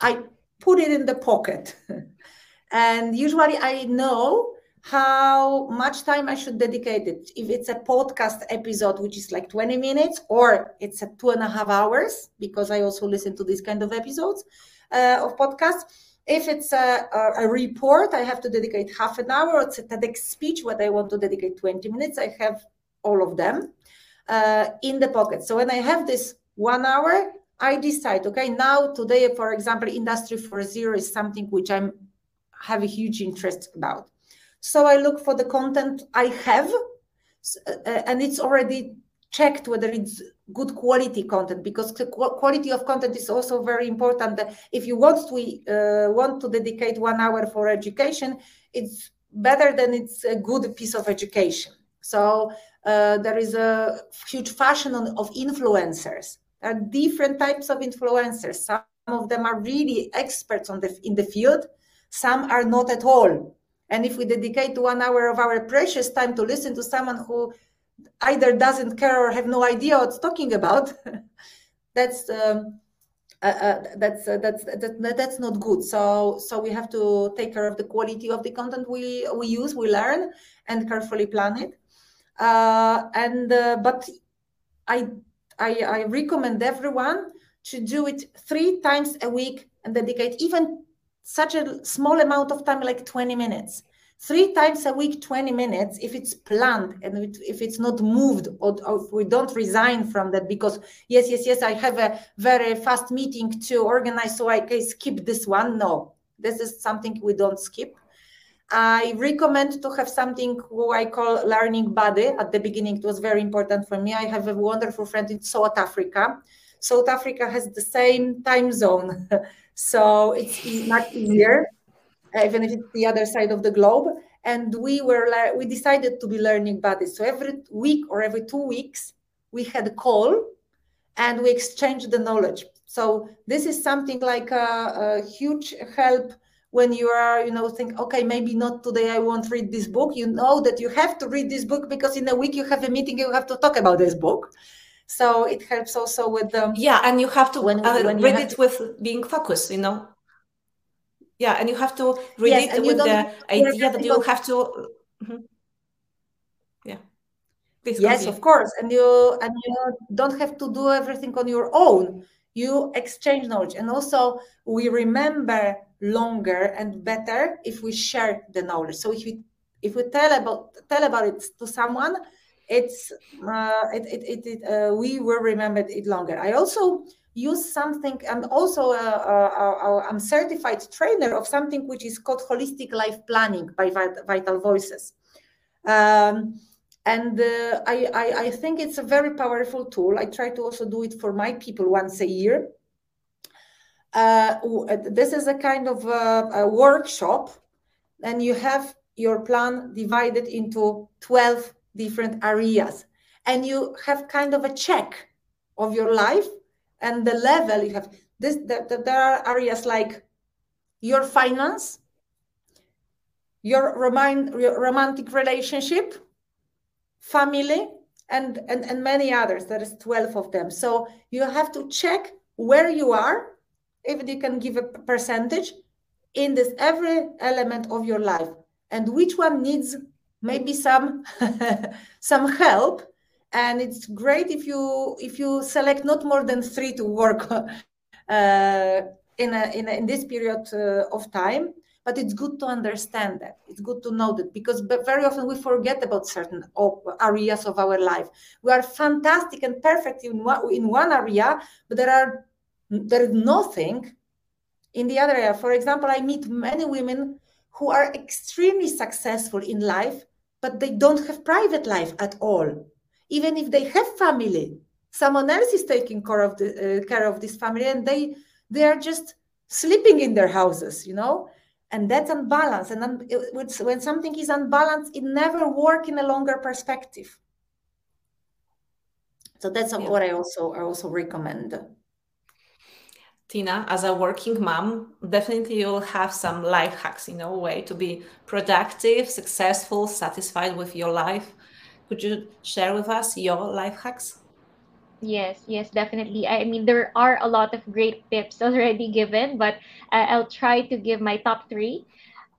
I put it in the pocket, and usually I know how much time I should dedicate it. If it's a podcast episode, which is like 20 minutes, or it's a two and a half hours, because I also listen to these kind of episodes uh, of podcasts. If it's a, a, a, report, I have to dedicate half an hour. It's a TEDx speech, what I want to dedicate 20 minutes. I have all of them uh, in the pocket. So when I have this one hour, I decide, okay, now today, for example, Industry 4.0 is something which I'm have a huge interest about. So I look for the content I have, uh, uh, and it's already checked whether it's good quality content because the quality of content is also very important. If you want to uh, want to dedicate one hour for education, it's better than it's a good piece of education. So uh, there is a huge fashion on, of influencers. There are different types of influencers. Some of them are really experts on the in the field. Some are not at all. And if we dedicate one hour of our precious time to listen to someone who either doesn't care or have no idea what's talking about, that's um, uh, uh, that's uh, that's that, that's not good. So so we have to take care of the quality of the content we we use, we learn, and carefully plan it. Uh, and uh, but I, I I recommend everyone to do it three times a week and dedicate even such a small amount of time, like 20 minutes. Three times a week 20 minutes if it's planned and if it's not moved or, or, we don't resign from that because yes yes yes i have a very fast meeting to organize so i can skip this one. No this is something we don't skip. I recommend to have something who i call learning buddy. At the beginning it was very important for me. I have a wonderful friend in south africa. South africa has the same time zone so it's much easier uh, even if it's the other side of the globe. And we were we decided to be learning buddies. So every week or every two weeks, we had a call and we exchanged the knowledge. So this is something like a, a huge help when you are, you know, think, okay, maybe not today. I won't read this book. You know that you have to read this book because in a week you have a meeting. You have to talk about this book. So it helps also with the yeah, and you have to when, uh, when read it to... with being focused. You know, yeah and you have to read yes, it with the idea that you have to mm-hmm. yeah Please yes continue. of course and you and you don't have to do everything on your own you exchange knowledge and also we remember longer and better if we share the knowledge so if we if we tell about tell about it to someone it's uh, it, it, it, uh, we will remember it longer i also use something. I'm also a, a, a, I'm certified trainer of something which is called holistic life planning by Vital Voices. Um, and uh, I, I, I, think it's a very powerful tool. I try to also do it for my people once a year. Uh, this is a kind of a, a workshop, and you have your plan divided into 12 different areas, and you have kind of a check of your life and the level you have. This there, there are areas like your finance your romantic relationship family and, and and many others. There is 12 of them. So you have to check where you are if you can give a percentage in this every element of your life. And which one needs maybe some some help. And it's great if you if you select not more than three to work uh, in, a, in, a, in this period uh, of time. But it's good to understand that. It's good to know that because very often we forget about certain areas of our life. We are fantastic and perfect in one, in one area but there are there is nothing in the other area. For example i meet many women who are extremely successful in life but they don't have private life at all. Even if they have family someone else is taking care of the uh, care of this family and they they are just sleeping in their houses you know? And that's unbalanced. And un- it, when something is unbalanced it never work in a longer perspective. So that's yeah. what i also i also recommend Tina, as a working mom, definitely you'll have some life hacks in a way to be productive, successful, satisfied with your life. Could you share with us your life hacks? Yes, yes, definitely. I mean, there are a lot of great tips already given, but I'll try to give my top three.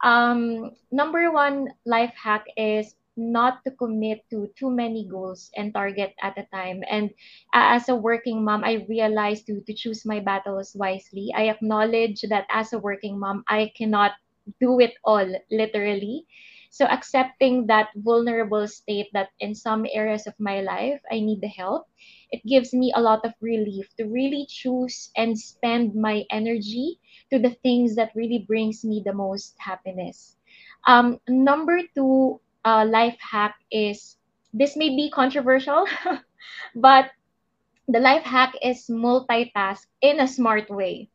Um, number one life hack is not to commit to too many goals and target at a time. And as a working mom, I realized to, to choose my battles wisely. I acknowledge that as a working mom, I cannot do it all literally. So accepting that vulnerable state that in some areas of my life I need the help, it gives me a lot of relief to really choose and spend my energy to the things that really brings me the most happiness. Um, number two uh, life hack is this may be controversial, but the life hack is multitask in a smart way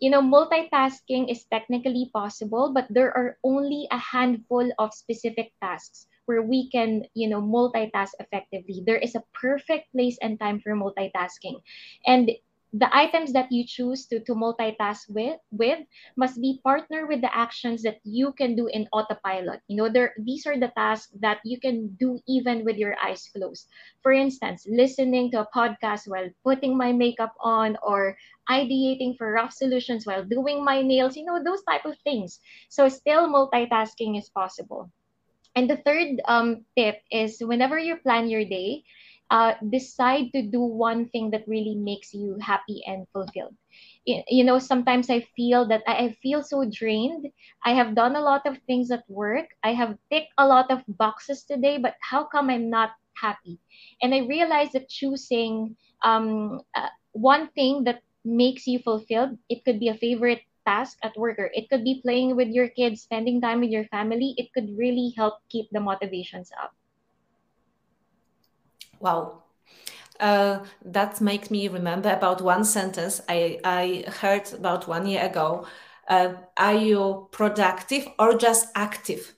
you know, multitasking is technically possible, but there are only a handful of specific tasks where we can, you know, multitask effectively. There is a perfect place and time for multitasking. And the items that you choose to, to multitask with with must be partner with the actions that you can do in autopilot. You know there these are the tasks that you can do even with your eyes closed. For instance listening to a podcast while putting my makeup on or ideating for rough solutions while doing my nails you know those type of things. So still multitasking is possible. And the third um, tip is whenever you plan your day uh, decide to do one thing that really makes you happy and fulfilled. You know sometimes i feel that i feel so drained. I have done a lot of things at work. I have ticked a lot of boxes today but how come i'm not happy? And i realized that choosing um, uh, one thing that makes you fulfilled it could be a favorite task at work or it could be playing with your kids spending time with your family it could really help keep the motivations up Wow. Uh, that makes me remember about one sentence I, I heard about one year ago. Uh, are you productive or just active?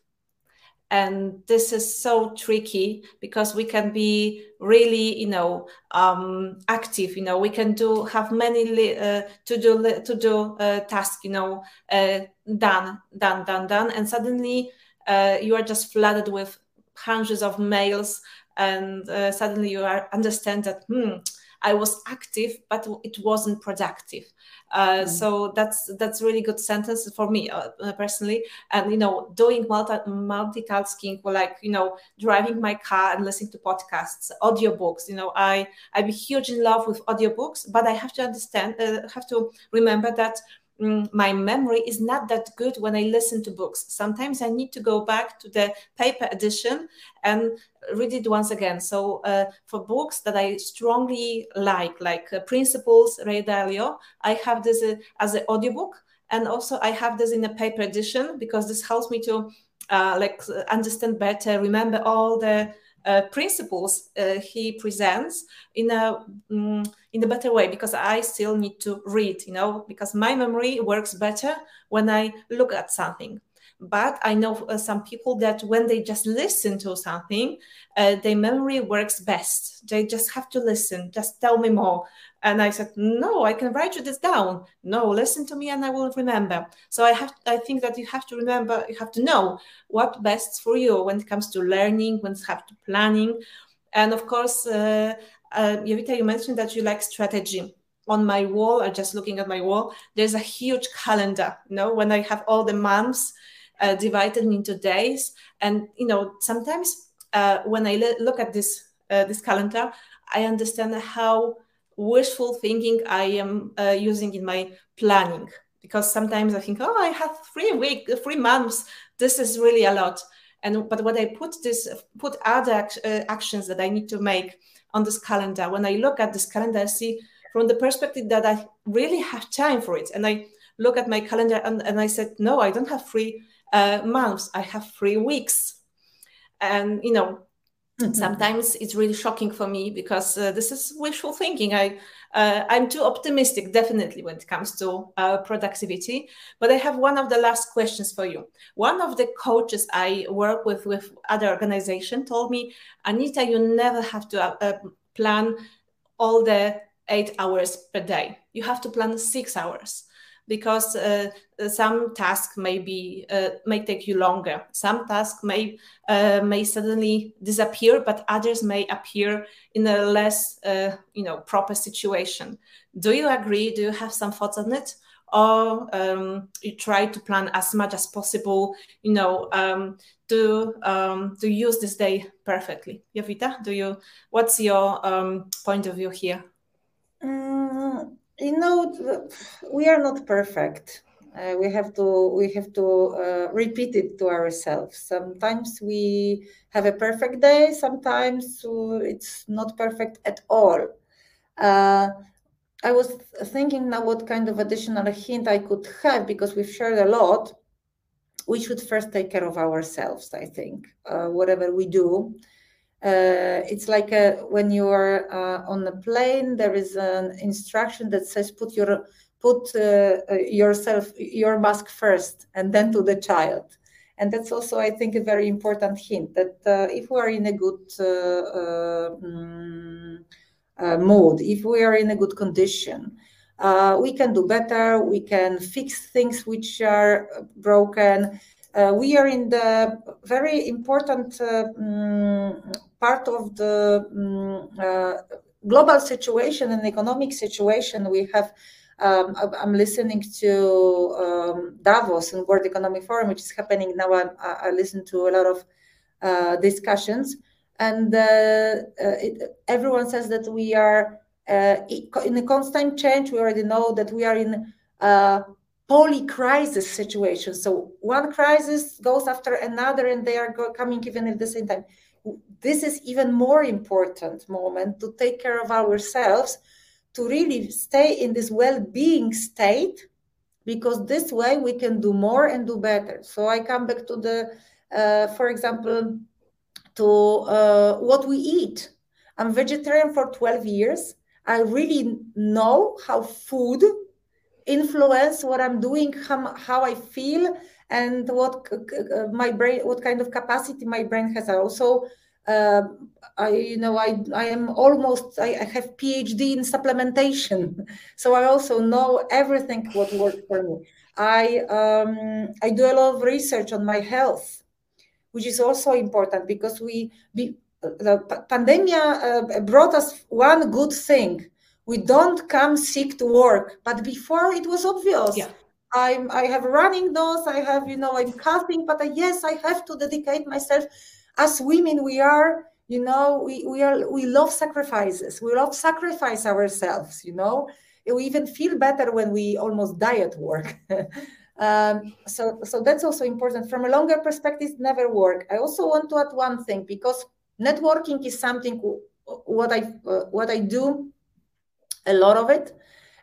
And this is so tricky because we can be really, you know, um, active. You know, we can do have many uh, to do to do uh, tasks. You know, uh, done, done, done, done, and suddenly uh, you are just flooded with hundreds of mails and uh, suddenly you are, understand that hmm, I was active, but it wasn't productive. Uh, mm. So that's that's really good sentence for me uh, uh, personally. And you know, doing multi multitasking, like you know, driving my car and listening to podcasts, audiobooks. You know, I I'm huge in love with audiobooks, but I have to understand, uh, have to remember that my memory is not that good when I listen to books. Sometimes I need to go back to the paper edition and read it once again. So uh, for books that I strongly like, like uh, Principles, Ray Dalio, I have this uh, as an audiobook, and also I have this in a paper edition because this helps me to uh, like understand better, remember all the uh, principles uh, he presents in a um, in a better way because I still need to read, you know, because my memory works better when I look at something. But I know uh, some people that when they just listen to something, uh, their memory works best. They just have to listen. Just tell me more. And I said, no, I can write you this down. No, listen to me and I will remember. So I have, I think that you have to remember, you have to know what best for you when it comes to learning, when it comes to planning. And of course, uh, uh, Jovita, you mentioned that you like strategy on my wall or just looking at my wall there's a huge calendar you know when i have all the months uh, divided into days. And you know, sometimes uh, when I look at this uh, this calendar, I understand how wishful thinking I am uh, using in my planning. Because sometimes I think, oh, I have three week, three months. This is really a lot. And but when I put this, put other uh, actions that I need to make on this calendar, when I look at this calendar, I see from the perspective that I really have time for it. And I look at my calendar and, and I said, no, I don't have free uh, months, I have three weeks. And, you know, mm-hmm. sometimes it's really shocking for me because uh, this is wishful thinking. I, uh, I'm too optimistic, definitely, when it comes to uh, productivity. But I have one of the last questions for you. One of the coaches I work with with other organization told me, Anita, you never have to uh, uh, plan all the eight hours per day. You have to plan six hours because uh, some tasks may be uh, may take you longer. Some tasks may uh, may suddenly disappear, but others may appear in a less uh, you know proper situation. Do you agree? Do you have some thoughts on it? Or um, you try to plan as much as possible, you know, um, to um, to use this day perfectly. Jovita, do you? What's your um, point of view here? You know we are not perfect. Uh, we have to we have to uh, repeat it to ourselves. Sometimes we have a perfect day sometimes it's not perfect at all. Uh, i was thinking now what kind of additional hint i could have because we've shared a lot. We should first take care of ourselves i think uh, whatever we do uh, it's like a, when you are uh, on a plane there is an instruction that says put your put uh, uh, yourself your mask first and then to the child And that's also, I think, a very important hint that uh, if we are in a good um, mood, if we are in a good condition, uh, we can do better, we can fix things which are broken. Uh, we are in the very important uh, um, part of the um, global situation and economic situation. We have um, I'm listening to um, Davos and World Economic Forum, which is happening now. I'm, i listen to a lot of uh, discussions, and uh, uh, it, everyone says that we are uh, in a constant change. We already know that we are in a poly-crisis situation. So one crisis goes after another, and they are coming even at the same time. This is even more important moment to take care of ourselves to really stay in this well-being state because this way we can do more and do better. So i come back to the uh, for example to uh, what we eat. I'm vegetarian for 12 years. I really know how food influence what i'm doing how, how i feel and what uh, my brain what kind of capacity my brain has also uh, I, you know, I, I am almost, I, I, have PhD in supplementation. So I also know everything what works for me. I, um, I do a lot of research on my health, which is also important because we, be, the pandemic uh, brought us one good thing. We don't come sick to work, but before it was obvious. Yeah. I'm, I have running nose. I have, you know, I'm coughing, but I, yes, I have to dedicate myself. As women we are you know we, we are we love sacrifices. We love sacrifice ourselves you know? We even feel better when we almost die at work. Um, so so that's also important. From a longer perspective never work. I also want to add one thing because networking is something what i uh, what i do a lot of it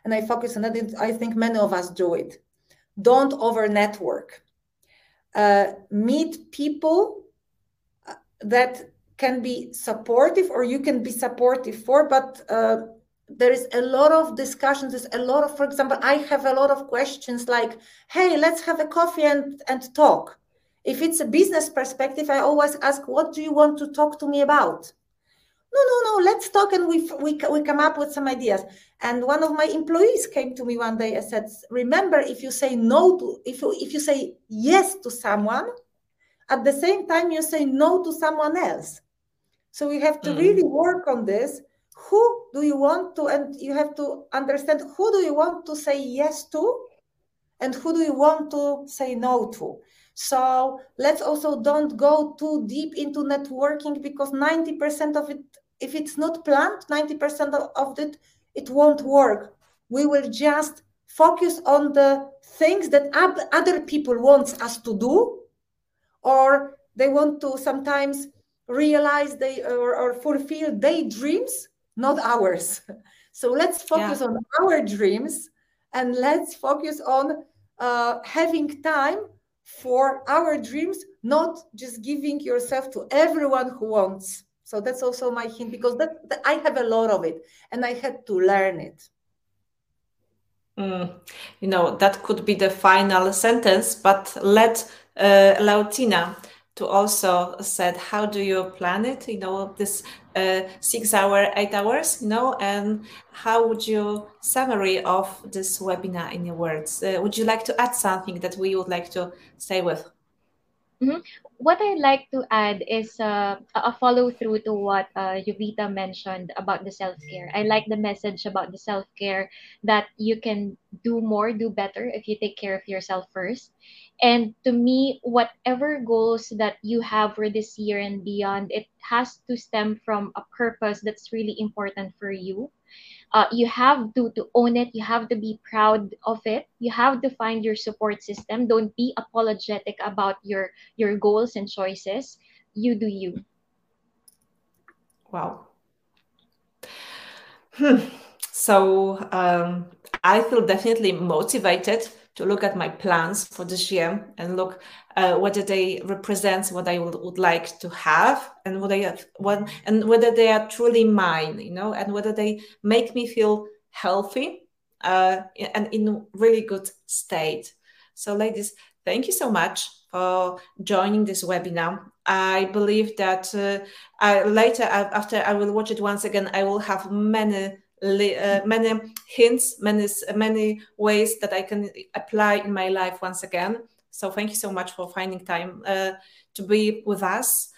and i focus on that. i think many of us do it don't over network uh, meet people that can be supportive or you can be supportive for but uh, there is a lot of discussions there's a lot of for example i have a lot of questions like hey let's have a coffee and and talk. If it's a business perspective i always ask what do you want to talk to me about no no no let's talk and we we, we come up with some ideas. And one of my employees came to me one day and said remember if you say no to if you if you say yes to someone at the same time you say no to someone else. So we have to mm. really work on this. Who do you want to and you have to understand who do you want to say yes to and who do you want to say no to? So let's also don't go too deep into networking because 90% of it if it's not planned 90% of it it won't work. We will just focus on the things that other people want us to do or they want to sometimes realize they or, or fulfill their dreams not ours. So let's focus yeah. on our dreams and let's focus on uh, having time for our dreams not just giving yourself to everyone who wants. So that's also my hint because that, that i have a lot of it and i had to learn it. Mm, you know that could be the final sentence but let uh, Lautina to also said how do you plan it? You know this uh, six hour eight hours you know and how would you summary of this webinar in your words? Uh, would you like to add something that we would like to stay with? Mm-hmm. What i'd like to add is uh, a follow through to what uh, Jovita mentioned about the self-care. I like the message about the self-care that you can do more do better if you take care of yourself first. And to me whatever goals that you have for this year and beyond it has to stem from a purpose that's really important for you uh, you have to to own it. You have to be proud of it. You have to find your support system. Don't be apologetic about your your goals and choices. You do you. Wow. Hmm. so um, i feel definitely motivated to look at my plans for this year and look uh, whether they represent what I would, would like to have and what I have, what, and whether they are truly mine, you know, and whether they make me feel healthy uh, and in really good state. So, ladies, thank you so much for joining this webinar. I believe that uh, I, later, after I will watch it once again, I will have many uh, many hints, many many ways that I can apply in my life once again. So thank you so much for finding time uh, to be with us.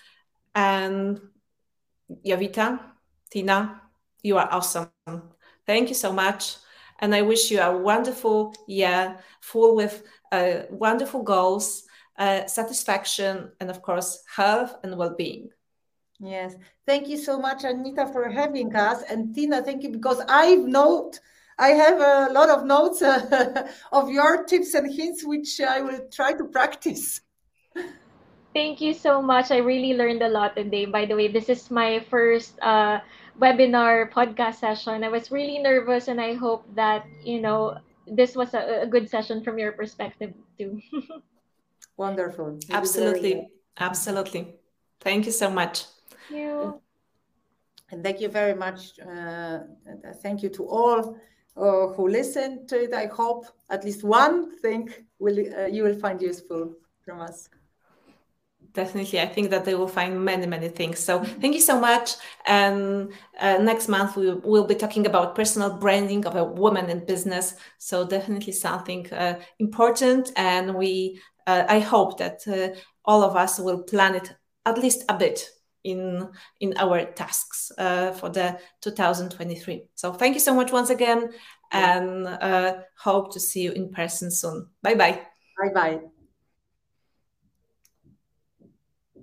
And Jovita, Tina, you are awesome. Thank you so much. And I wish you a wonderful year full with uh, wonderful goals, uh, satisfaction, and of course, health and well being. Yes. Thank you so much, Anita, for having us. And Tina, thank you because I've note I have a lot of notes uh, of your tips and hints, which I will try to practice. Thank you so much. I really learned a lot today. By the way, this is my first uh, webinar podcast session. I was really nervous, and I hope that you know this was a, a good session from your perspective too. Wonderful. Absolutely, absolutely. Thank you so much. You. And thank you very much. Uh, thank you to all uh, who listened to it. I hope at least one thing will uh, you will find useful from us definitely i think that they will find many many things so thank you so much and uh, next month we will be talking about personal branding of a woman in business so definitely something uh, important and we uh, i hope that all of us will plan it at least a bit in in our tasks uh, for the 2023 so thank you so much once again and uh, hope to see you in person soon. Bye bye bye bye